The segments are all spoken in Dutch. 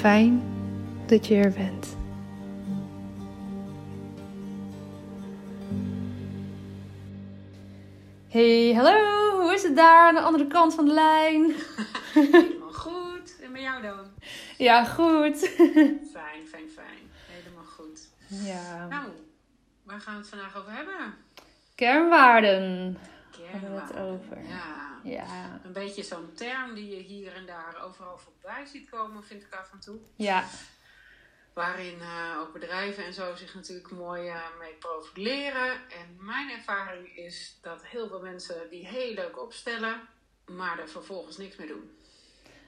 Fijn dat je er bent. Hey, hallo, hoe is het daar aan de andere kant van de lijn? Helemaal goed. En met jou dan? Ja, goed. Fijn, fijn, fijn. Helemaal goed. Ja. Nou, waar gaan we het vandaag over hebben? Kernwaarden. We het over. Ja. Ja. Een beetje zo'n term die je hier en daar overal voorbij ziet komen, vind ik af en toe. Ja. Waarin eh, ook bedrijven en zo zich natuurlijk mooi eh, mee profileren. En mijn ervaring is dat heel veel mensen die heel leuk opstellen, maar er vervolgens niks mee doen.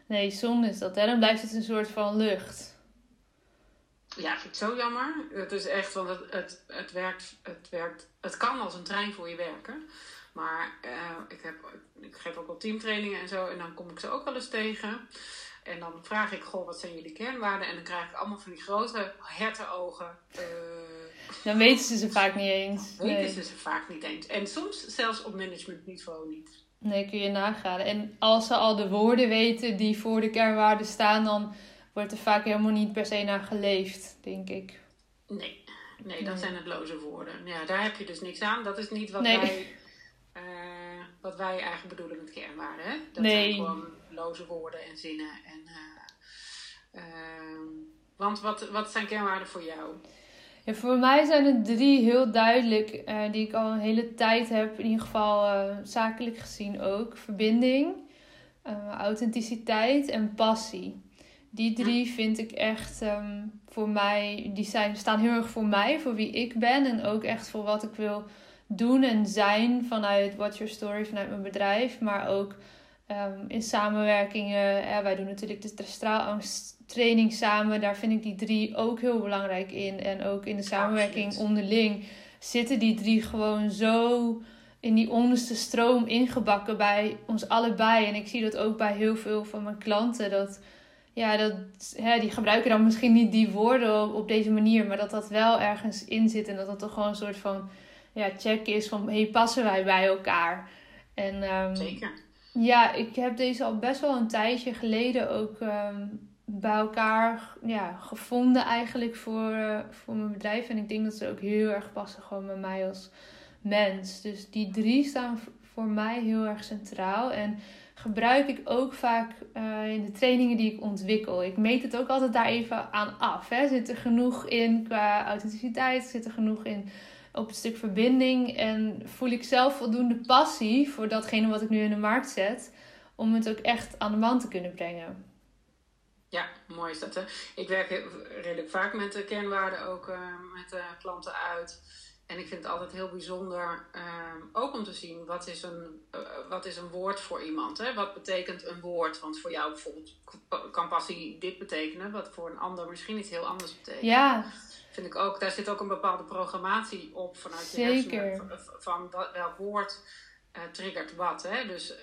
Nee, zonde is dat, hè? Dan blijft het een soort van lucht. Ja, vind ik zo jammer. Het is echt, want het, het, het, werkt, het werkt, het kan als een trein voor je werken. Maar eh, ik, heb, ik geef ook wel teamtrainingen en zo. En dan kom ik ze ook wel eens tegen. En dan vraag ik, goh, wat zijn jullie kernwaarden? En dan krijg ik allemaal van die grote hertenogen. Eh Dan weten ze ze vaak niet eens. weten Nee. ze ze vaak niet eens. En soms zelfs op managementniveau niet. nee, kun je nagaan. En als ze al de woorden weten die voor de kernwaarden staan, dan wordt er vaak helemaal niet per se naar geleefd, denk ik. Nee, nee, dan Nee. zijn het loze woorden. Ja, daar heb je dus niks aan. Dat is niet wat Nee. wij... wat wij eigenlijk bedoelen met kernwaarden. Hè? Dat Nee. zijn gewoon loze woorden en zinnen. En, eh, ehm, want wat, wat zijn kernwaarden voor jou? Ja, voor mij zijn er drie heel duidelijk, eh, die ik al een hele tijd heb, in ieder geval eh, zakelijk gezien ook. Verbinding, authenticiteit en passie. Die drie vind ik echt ehm, voor mij, die zijn, staan heel erg voor mij, voor wie ik ben en ook echt voor wat ik wil doen en zijn vanuit What's Your Story, vanuit mijn bedrijf, maar ook ehm, in samenwerkingen. Ja, wij doen natuurlijk de straalangsttraining samen. Daar vind ik die drie ook heel belangrijk in. En ook in de samenwerking onderling zitten die drie gewoon zo in die onderste stroom ingebakken bij ons allebei. En ik zie dat ook bij heel veel van mijn klanten. Dat, ja, dat, hè, die gebruiken dan misschien niet die woorden op, op deze manier. Maar dat dat wel ergens in zit. En dat dat toch gewoon een soort van ja, check is van... Hey, passen wij bij elkaar? En, ehm, Zeker. ja, ik heb deze al best wel een tijdje geleden ook ehm, bij elkaar ja, gevonden eigenlijk voor, eh, voor mijn bedrijf. En ik denk dat ze ook heel erg passen gewoon bij mij als mens. Dus die drie staan voor mij heel erg centraal. En gebruik ik ook vaak uh, in de trainingen die ik ontwikkel. Ik meet het ook altijd daar even aan af. Hè. Zit er genoeg in qua authenticiteit? Zit er genoeg in op het stuk verbinding? En voel ik zelf voldoende passie voor datgene wat ik nu in de markt zet? Om het ook echt aan de man te kunnen brengen. Ja, mooi is dat. Hè? Ik werk redelijk vaak met de kernwaarden ook uh, met de klanten uit. En ik vind het altijd heel bijzonder, ehm, ook om te zien wat is een, uh, wat is een woord voor iemand. Hè? Wat betekent een woord? Want voor jou bijvoorbeeld kan passie dit betekenen, wat voor een ander misschien iets heel anders betekent. Ja. Vind ik ook, daar zit ook een bepaalde programmatie op vanuit je Zeker. hersenen. Van welk woord uh, triggert wat. Hè? Dus uh,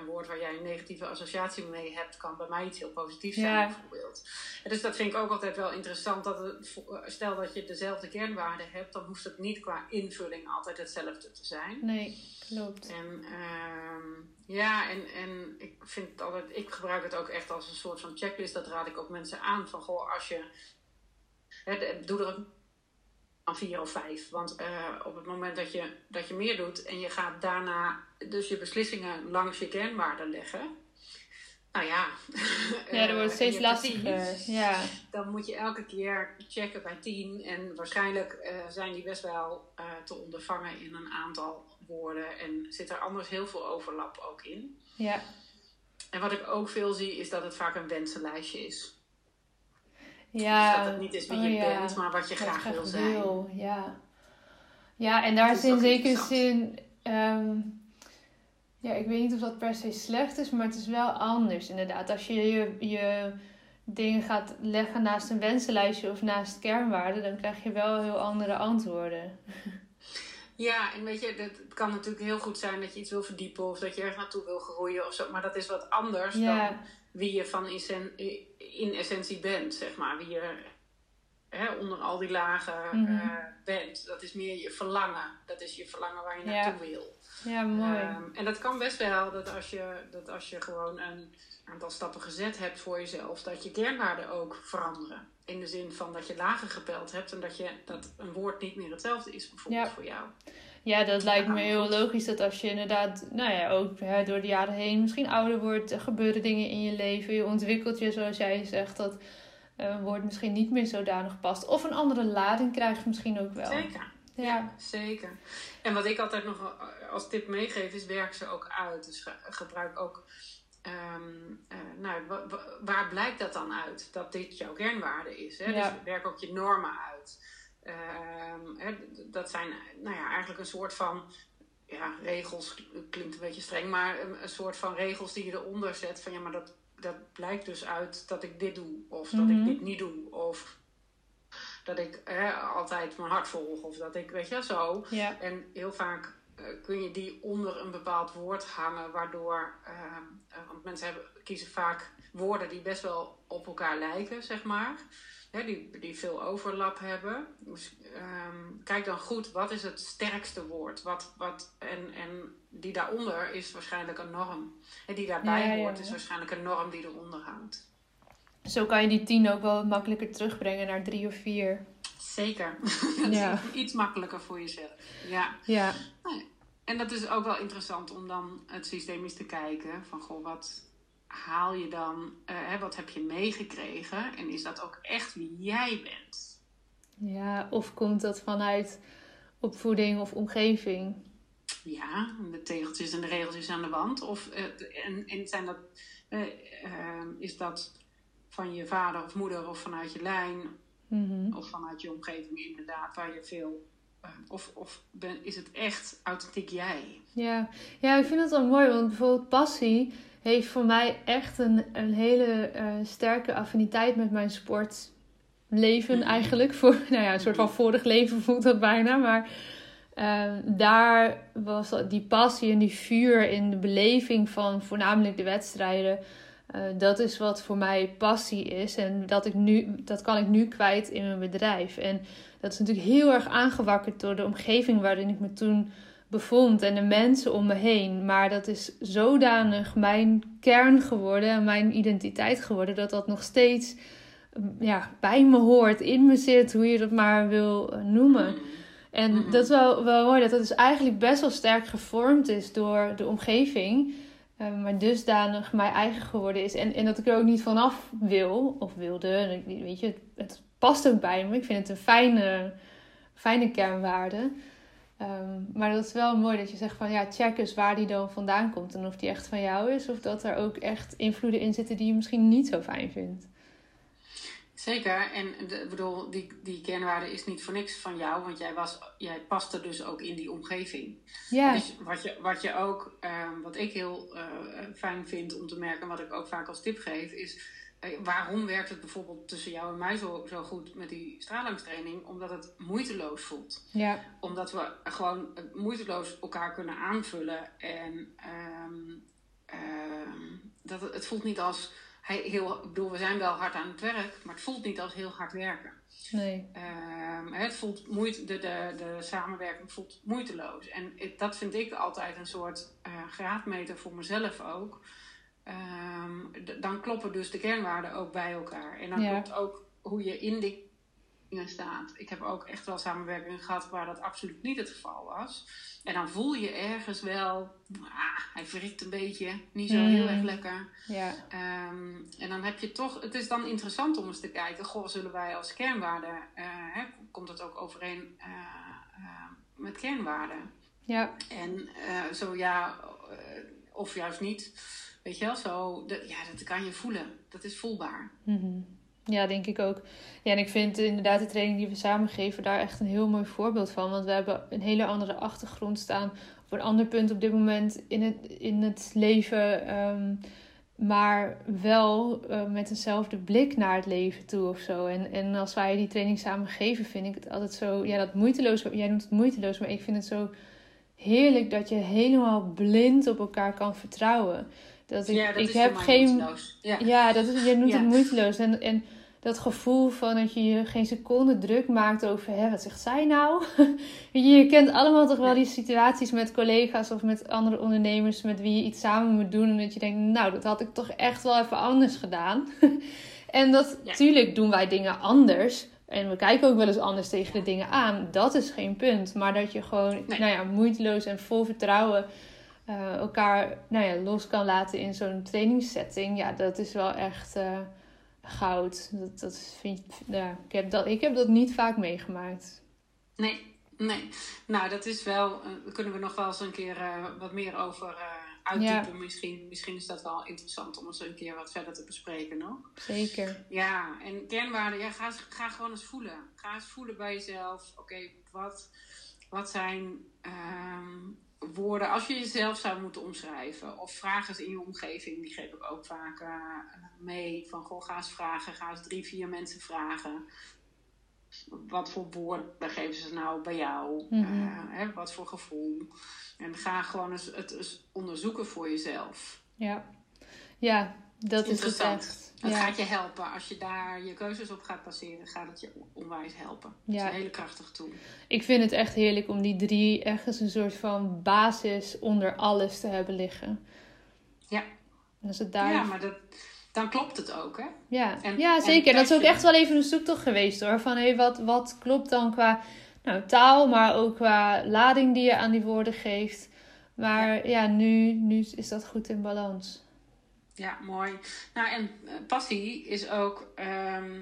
een woord waar jij een negatieve associatie mee hebt, kan bij mij iets heel positiefs zijn, ja. bijvoorbeeld. En dus dat vind ik ook altijd wel interessant. Dat het, stel dat je dezelfde kernwaarden hebt, dan hoeft het niet qua invulling altijd hetzelfde te zijn. Nee, klopt. En uh, ja, en, en ik vind het altijd, ik gebruik het ook echt als een soort van checklist. Dat raad ik ook mensen aan. Van goh, als je. Doe er een van vier of vijf. Want uh, op het moment dat je, dat je meer doet en je gaat daarna dus je beslissingen langs je kernwaarden leggen. Nou ja. Ja, dat wordt steeds lastiger. Ja. Dan moet je elke keer checken bij tien. En waarschijnlijk uh, zijn die best wel uh, te ondervangen in een aantal woorden. En zit er anders heel veel overlap ook in. Ja. En wat ik ook veel zie, is dat het vaak een wensenlijstje is. Ja. Dus dat het niet is wie oh, je ja. bent, maar wat je Wat graag wil zijn. wil, Ja. ja, en daar is in zekere zin... ehm, ja, ik weet niet of dat per se slecht is, maar het is wel anders inderdaad. Als je je, je dingen gaat leggen naast een wensenlijstje of naast kernwaarden, dan krijg je wel heel andere antwoorden. Ja, en weet je, het kan natuurlijk heel goed zijn dat je iets wil verdiepen of dat je ergens naartoe wil groeien of zo. Maar dat is wat anders Ja. dan wie je van essen- in essentie bent, zeg maar. Wie je hè, onder al die lagen Mhm. eh, bent. Dat is meer je verlangen. Dat is je verlangen waar je Ja. naartoe wil. Ja, mooi. Ehm, en dat kan best wel dat als, je, dat als je gewoon een aantal stappen gezet hebt voor jezelf, dat je kernwaarden ook veranderen. In de zin van dat je lager gepeld hebt en dat, je, dat een woord niet meer hetzelfde is, bijvoorbeeld Ja. voor jou. Ja, dat lijkt me heel logisch dat als je inderdaad, nou ja, ook hè, door de jaren heen misschien ouder wordt, er gebeuren dingen in je leven, je ontwikkelt je, zoals jij zegt, dat eh, woord misschien niet meer zodanig past. Of een andere lading krijgt misschien ook wel. Zeker. Ja, Zeker. En wat ik altijd nog als tip meegeef is werk ze ook uit. Dus ge- gebruik ook, ehm, eh, nou, wa- wa- waar blijkt dat dan uit? Dat dit jouw kernwaarde is. Hè? Ja. Dus werk ook je normen uit. Ehm, dat zijn nou ja, eigenlijk een soort van ja, regels, klinkt een beetje streng, maar een, een soort van regels die je eronder zet. Van ja, maar dat, dat blijkt dus uit dat ik dit doe, of dat Mhm. ik dit niet doe, of dat ik hè, altijd mijn hart volg, of dat ik, weet je, zo. ja, En heel vaak kun je die onder een bepaald woord hangen, waardoor, eh, want mensen hebben, kiezen vaak woorden die best wel op elkaar lijken, zeg maar. Hè, die, die veel overlap hebben. Dus ehm, kijk dan goed, wat is het sterkste woord? Wat, wat, en, en die daaronder is waarschijnlijk een norm. En die daarbij Ja, ja, hoort ja. is waarschijnlijk een norm die eronder hangt. zo kan je die tien ook wel makkelijker terugbrengen naar drie of vier. Zeker. Iets makkelijker voor jezelf. Ja. Ja, En dat is ook wel interessant om dan het systemisch te kijken. Van goh, wat haal je dan? eh, hè, wat heb je meegekregen? En is dat ook echt wie jij bent? ja, of komt dat vanuit opvoeding of omgeving? Ja, de tegeltjes en de regeltjes aan de wand. Of, eh, en, en zijn dat, eh, is dat van je vader of moeder of vanuit je lijn Mhm. of vanuit je omgeving inderdaad, waar je veel. Of of ben, is het echt authentiek jij? Ja. ja, ik vind het wel mooi, want bijvoorbeeld passie heeft voor mij echt een, een hele eh, sterke affiniteit met mijn sportleven Mhm. eigenlijk. Voor, nou ja, een soort van vorig leven voelt dat bijna, maar eh, daar was die passie en die vuur in de beleving van voornamelijk de wedstrijden. Eh, dat is wat voor mij passie is. En dat, ik nu, dat kan ik nu kwijt in mijn bedrijf. En dat is natuurlijk heel erg aangewakkerd door de omgeving waarin ik me toen bevond en de mensen om me heen. Maar dat is zodanig mijn kern geworden en mijn identiteit geworden dat dat nog steeds ja, bij me hoort, in me zit, hoe je dat maar wil eh, noemen. En dat is wel, wel mooi dat dat dus eigenlijk best wel sterk gevormd is door de omgeving. Eh, maar dusdanig mijn eigen geworden is. En, en dat ik er ook niet vanaf wil, of wilde. Weet je, het, het past ook bij me. Ik vind het een fijne, fijne kernwaarde. Ehm, maar dat is wel mooi dat je zegt van ja, check eens waar die dan vandaan komt. En of die echt van jou is. Of dat er ook echt invloeden in zitten die je misschien niet zo fijn vindt. Zeker, en de, bedoel, die, die kernwaarde is niet voor niks van jou, want jij, was, jij paste dus ook in die omgeving. Ja, Dus wat je, wat je ook, ehm, wat ik heel eh, fijn vind om te merken, wat ik ook vaak als tip geef, is eh, waarom werkt het bijvoorbeeld tussen jou en mij zo, zo goed met die stralingstraining? Omdat het moeiteloos voelt. ja, Omdat we gewoon eh, moeiteloos elkaar kunnen aanvullen. En ehm, ehm, dat het, het voelt niet als heel, ik bedoel, we zijn wel hard aan het werk, maar het voelt niet als heel hard werken. nee. Ehm, het voelt moeite, de, de, de samenwerking voelt moeiteloos. En dat vind ik altijd een soort eh, graadmeter voor mezelf ook. Ehm, dan kloppen dus de kernwaarden ook bij elkaar. En dan Ja. klopt ook hoe je in die staat. Ik heb ook echt wel samenwerkingen gehad waar dat absoluut niet het geval was. En dan voel je ergens wel, ah, hij wrikt een beetje, niet zo heel Mm. erg lekker. Ja, Ehm, en dan heb je toch, het is dan interessant om eens te kijken, goh, zullen wij als kernwaarde, eh, hè, komt het ook overeen eh, eh, met kernwaarden? ja, En zo ja, of juist niet. Weet je wel, zo, dat, ja, dat kan je voelen. Dat is voelbaar. Mhm. Ja, denk ik ook. Ja, en ik vind inderdaad de training die we samen geven daar echt een heel mooi voorbeeld van. Want we hebben een hele andere achtergrond staan. Op een ander punt op dit moment in het, in het leven. ehm, maar wel eh, met eenzelfde blik naar het leven toe of zo. En, en als wij die training samen geven, vind ik het altijd zo... Ja, dat moeiteloos. Jij noemt het moeiteloos, maar ik vind het zo heerlijk dat je helemaal blind op elkaar kan vertrouwen. Dat ik, ja, dat ik is heb geen moeiteloos. Ja. ja, dat is, je noemt Ja. het moeiteloos. En, en dat gevoel van dat je je geen seconde druk maakt over, hè, wat zegt zij nou? je, kent allemaal toch wel die situaties met collega's of met andere ondernemers met wie je iets samen moet doen. En dat je denkt, nou, dat had ik toch echt wel even anders gedaan. en dat, Ja. tuurlijk doen wij dingen anders. En we kijken ook wel eens anders tegen de dingen aan. Dat is geen punt. Maar dat je gewoon, Nee. nou ja, moeiteloos en vol vertrouwen eh, elkaar nou ja, los kan laten in zo'n trainingssetting. Ja, dat is wel echt eh, goud. Dat, dat vind ja, ik, heb dat, ik heb dat niet vaak meegemaakt. Nee, nee. Nou, dat is wel, daar kunnen we nog wel eens een keer eh, wat meer over eh uitdiepen. Misschien, misschien is dat wel interessant om eens een keer wat verder te bespreken nog. Zeker. Ja, en kernwaarden, ja, ga, ga gewoon eens voelen. Ga eens voelen bij jezelf. Oké, wat, wat zijn ehm, woorden als je jezelf zou moeten omschrijven? Of vraag eens in je omgeving, die geef ik ook vaak eh, mee. Van, goh, ga eens vragen, ga eens drie, vier mensen vragen. Wat voor woorden geven ze nou bij jou? Mhm. Eh, hè, wat voor gevoel? En ga gewoon eens het eens onderzoeken voor jezelf. Ja, ja dat is het echt. Het Ja. gaat je helpen. Als je daar je keuzes op gaat baseren, gaat het je onwijs helpen. Het is Ja. een hele krachtig tool. Ik vind het echt heerlijk om die drie ergens een soort van basis onder alles te hebben liggen. Ja. En als het daar... Ja, maar dat, dan klopt het ook, hè? Ja, En- ja en zeker. dat is ook echt wel even een zoektocht geweest hoor. Van hey, wat, wat klopt dan qua nou, taal, maar ook qua lading die je aan die woorden geeft. Maar ja, nu, nu is dat goed in balans. Ja, mooi. Nou, en eh, passie is ook ehm,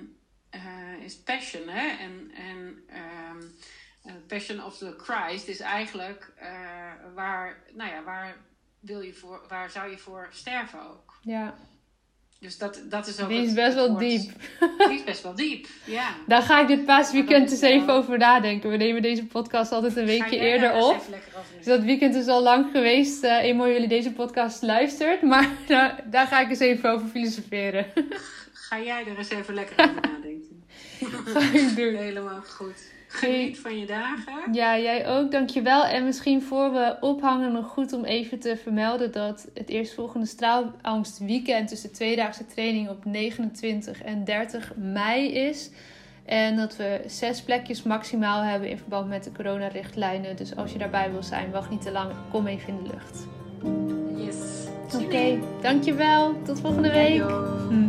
eh, is passion, hè? En, en eh, passion of the Christ is eigenlijk waar, nou ja, waar wil je voor, waar zou je voor sterven ook? Ja, Dus dat, dat is ook. die is het- best het wel diep. Die is best wel diep, ja. Daar ga ik dit paasweekend eens is even wel- over nadenken. We nemen deze podcast altijd een weekje eerder op. Dus dat weekend is al lang geweest, eh eenmaal jullie deze podcast luistert. Maar daar, daar ga ik eens even over filosoferen. Ga jij er eens even lekker over nadenken? ga ik doen. Helemaal goed. Geniet van je dagen. Ja, jij ook, dankjewel. En misschien voor we ophangen nog goed om even te vermelden dat het eerstvolgende straalangst weekend, dus de tweedaagse training op 29 en 30 mei is. En dat we zes plekjes maximaal hebben in verband met de coronarichtlijnen. Dus als je daarbij wil zijn, wacht niet te lang. Kom even in de lucht. Yes. Oké, dankjewel. Tot volgende week. Hm,